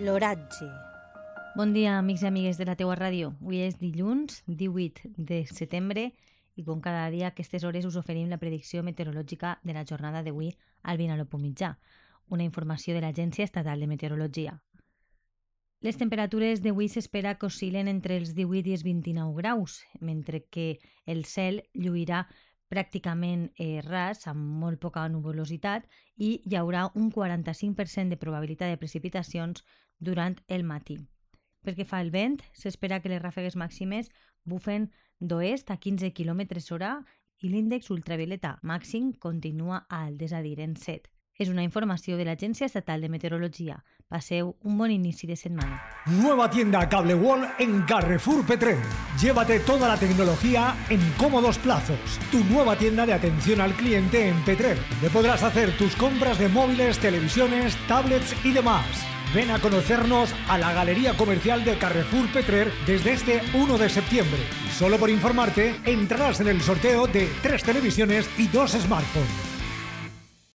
L'oratge. Bon dia, amics i amigues de la teua ràdio. Avui és dilluns, 18 de setembre, i com cada dia a aquestes hores us oferim la predicció meteorològica de la jornada d'avui al Vinalopó Mitjà, una informació de l'Agència Estatal de Meteorologia. Les temperatures d'avui s'espera que oscil·len entre els 18 i els 29 graus, mentre que el cel lluirà pràcticament eh, ras, amb molt poca nuvolositat, i hi haurà un 45% de probabilitat de precipitacions durant el matí. Pel que fa al vent, s'espera que les ràfegues màximes bufen d'oest a 15 km hora i l'índex ultravioleta màxim continua alt, és a dir, en 7. És una informació de l'Agència Estatal de Meteorologia. Paseu un bon inici de semana. Nueva tienda Cable Wall en Carrefour Petrer. Llévate toda la tecnología en cómodos plazos. Tu nueva tienda de atención al cliente en Petrer, donde podrás hacer tus compras de móviles, televisiones, tablets y demás. Ven a conocernos a la Galería Comercial de Carrefour Petrer desde este 1 de septiembre. Y solo por informarte, entrarás en el sorteo de tres televisiones y dos smartphones.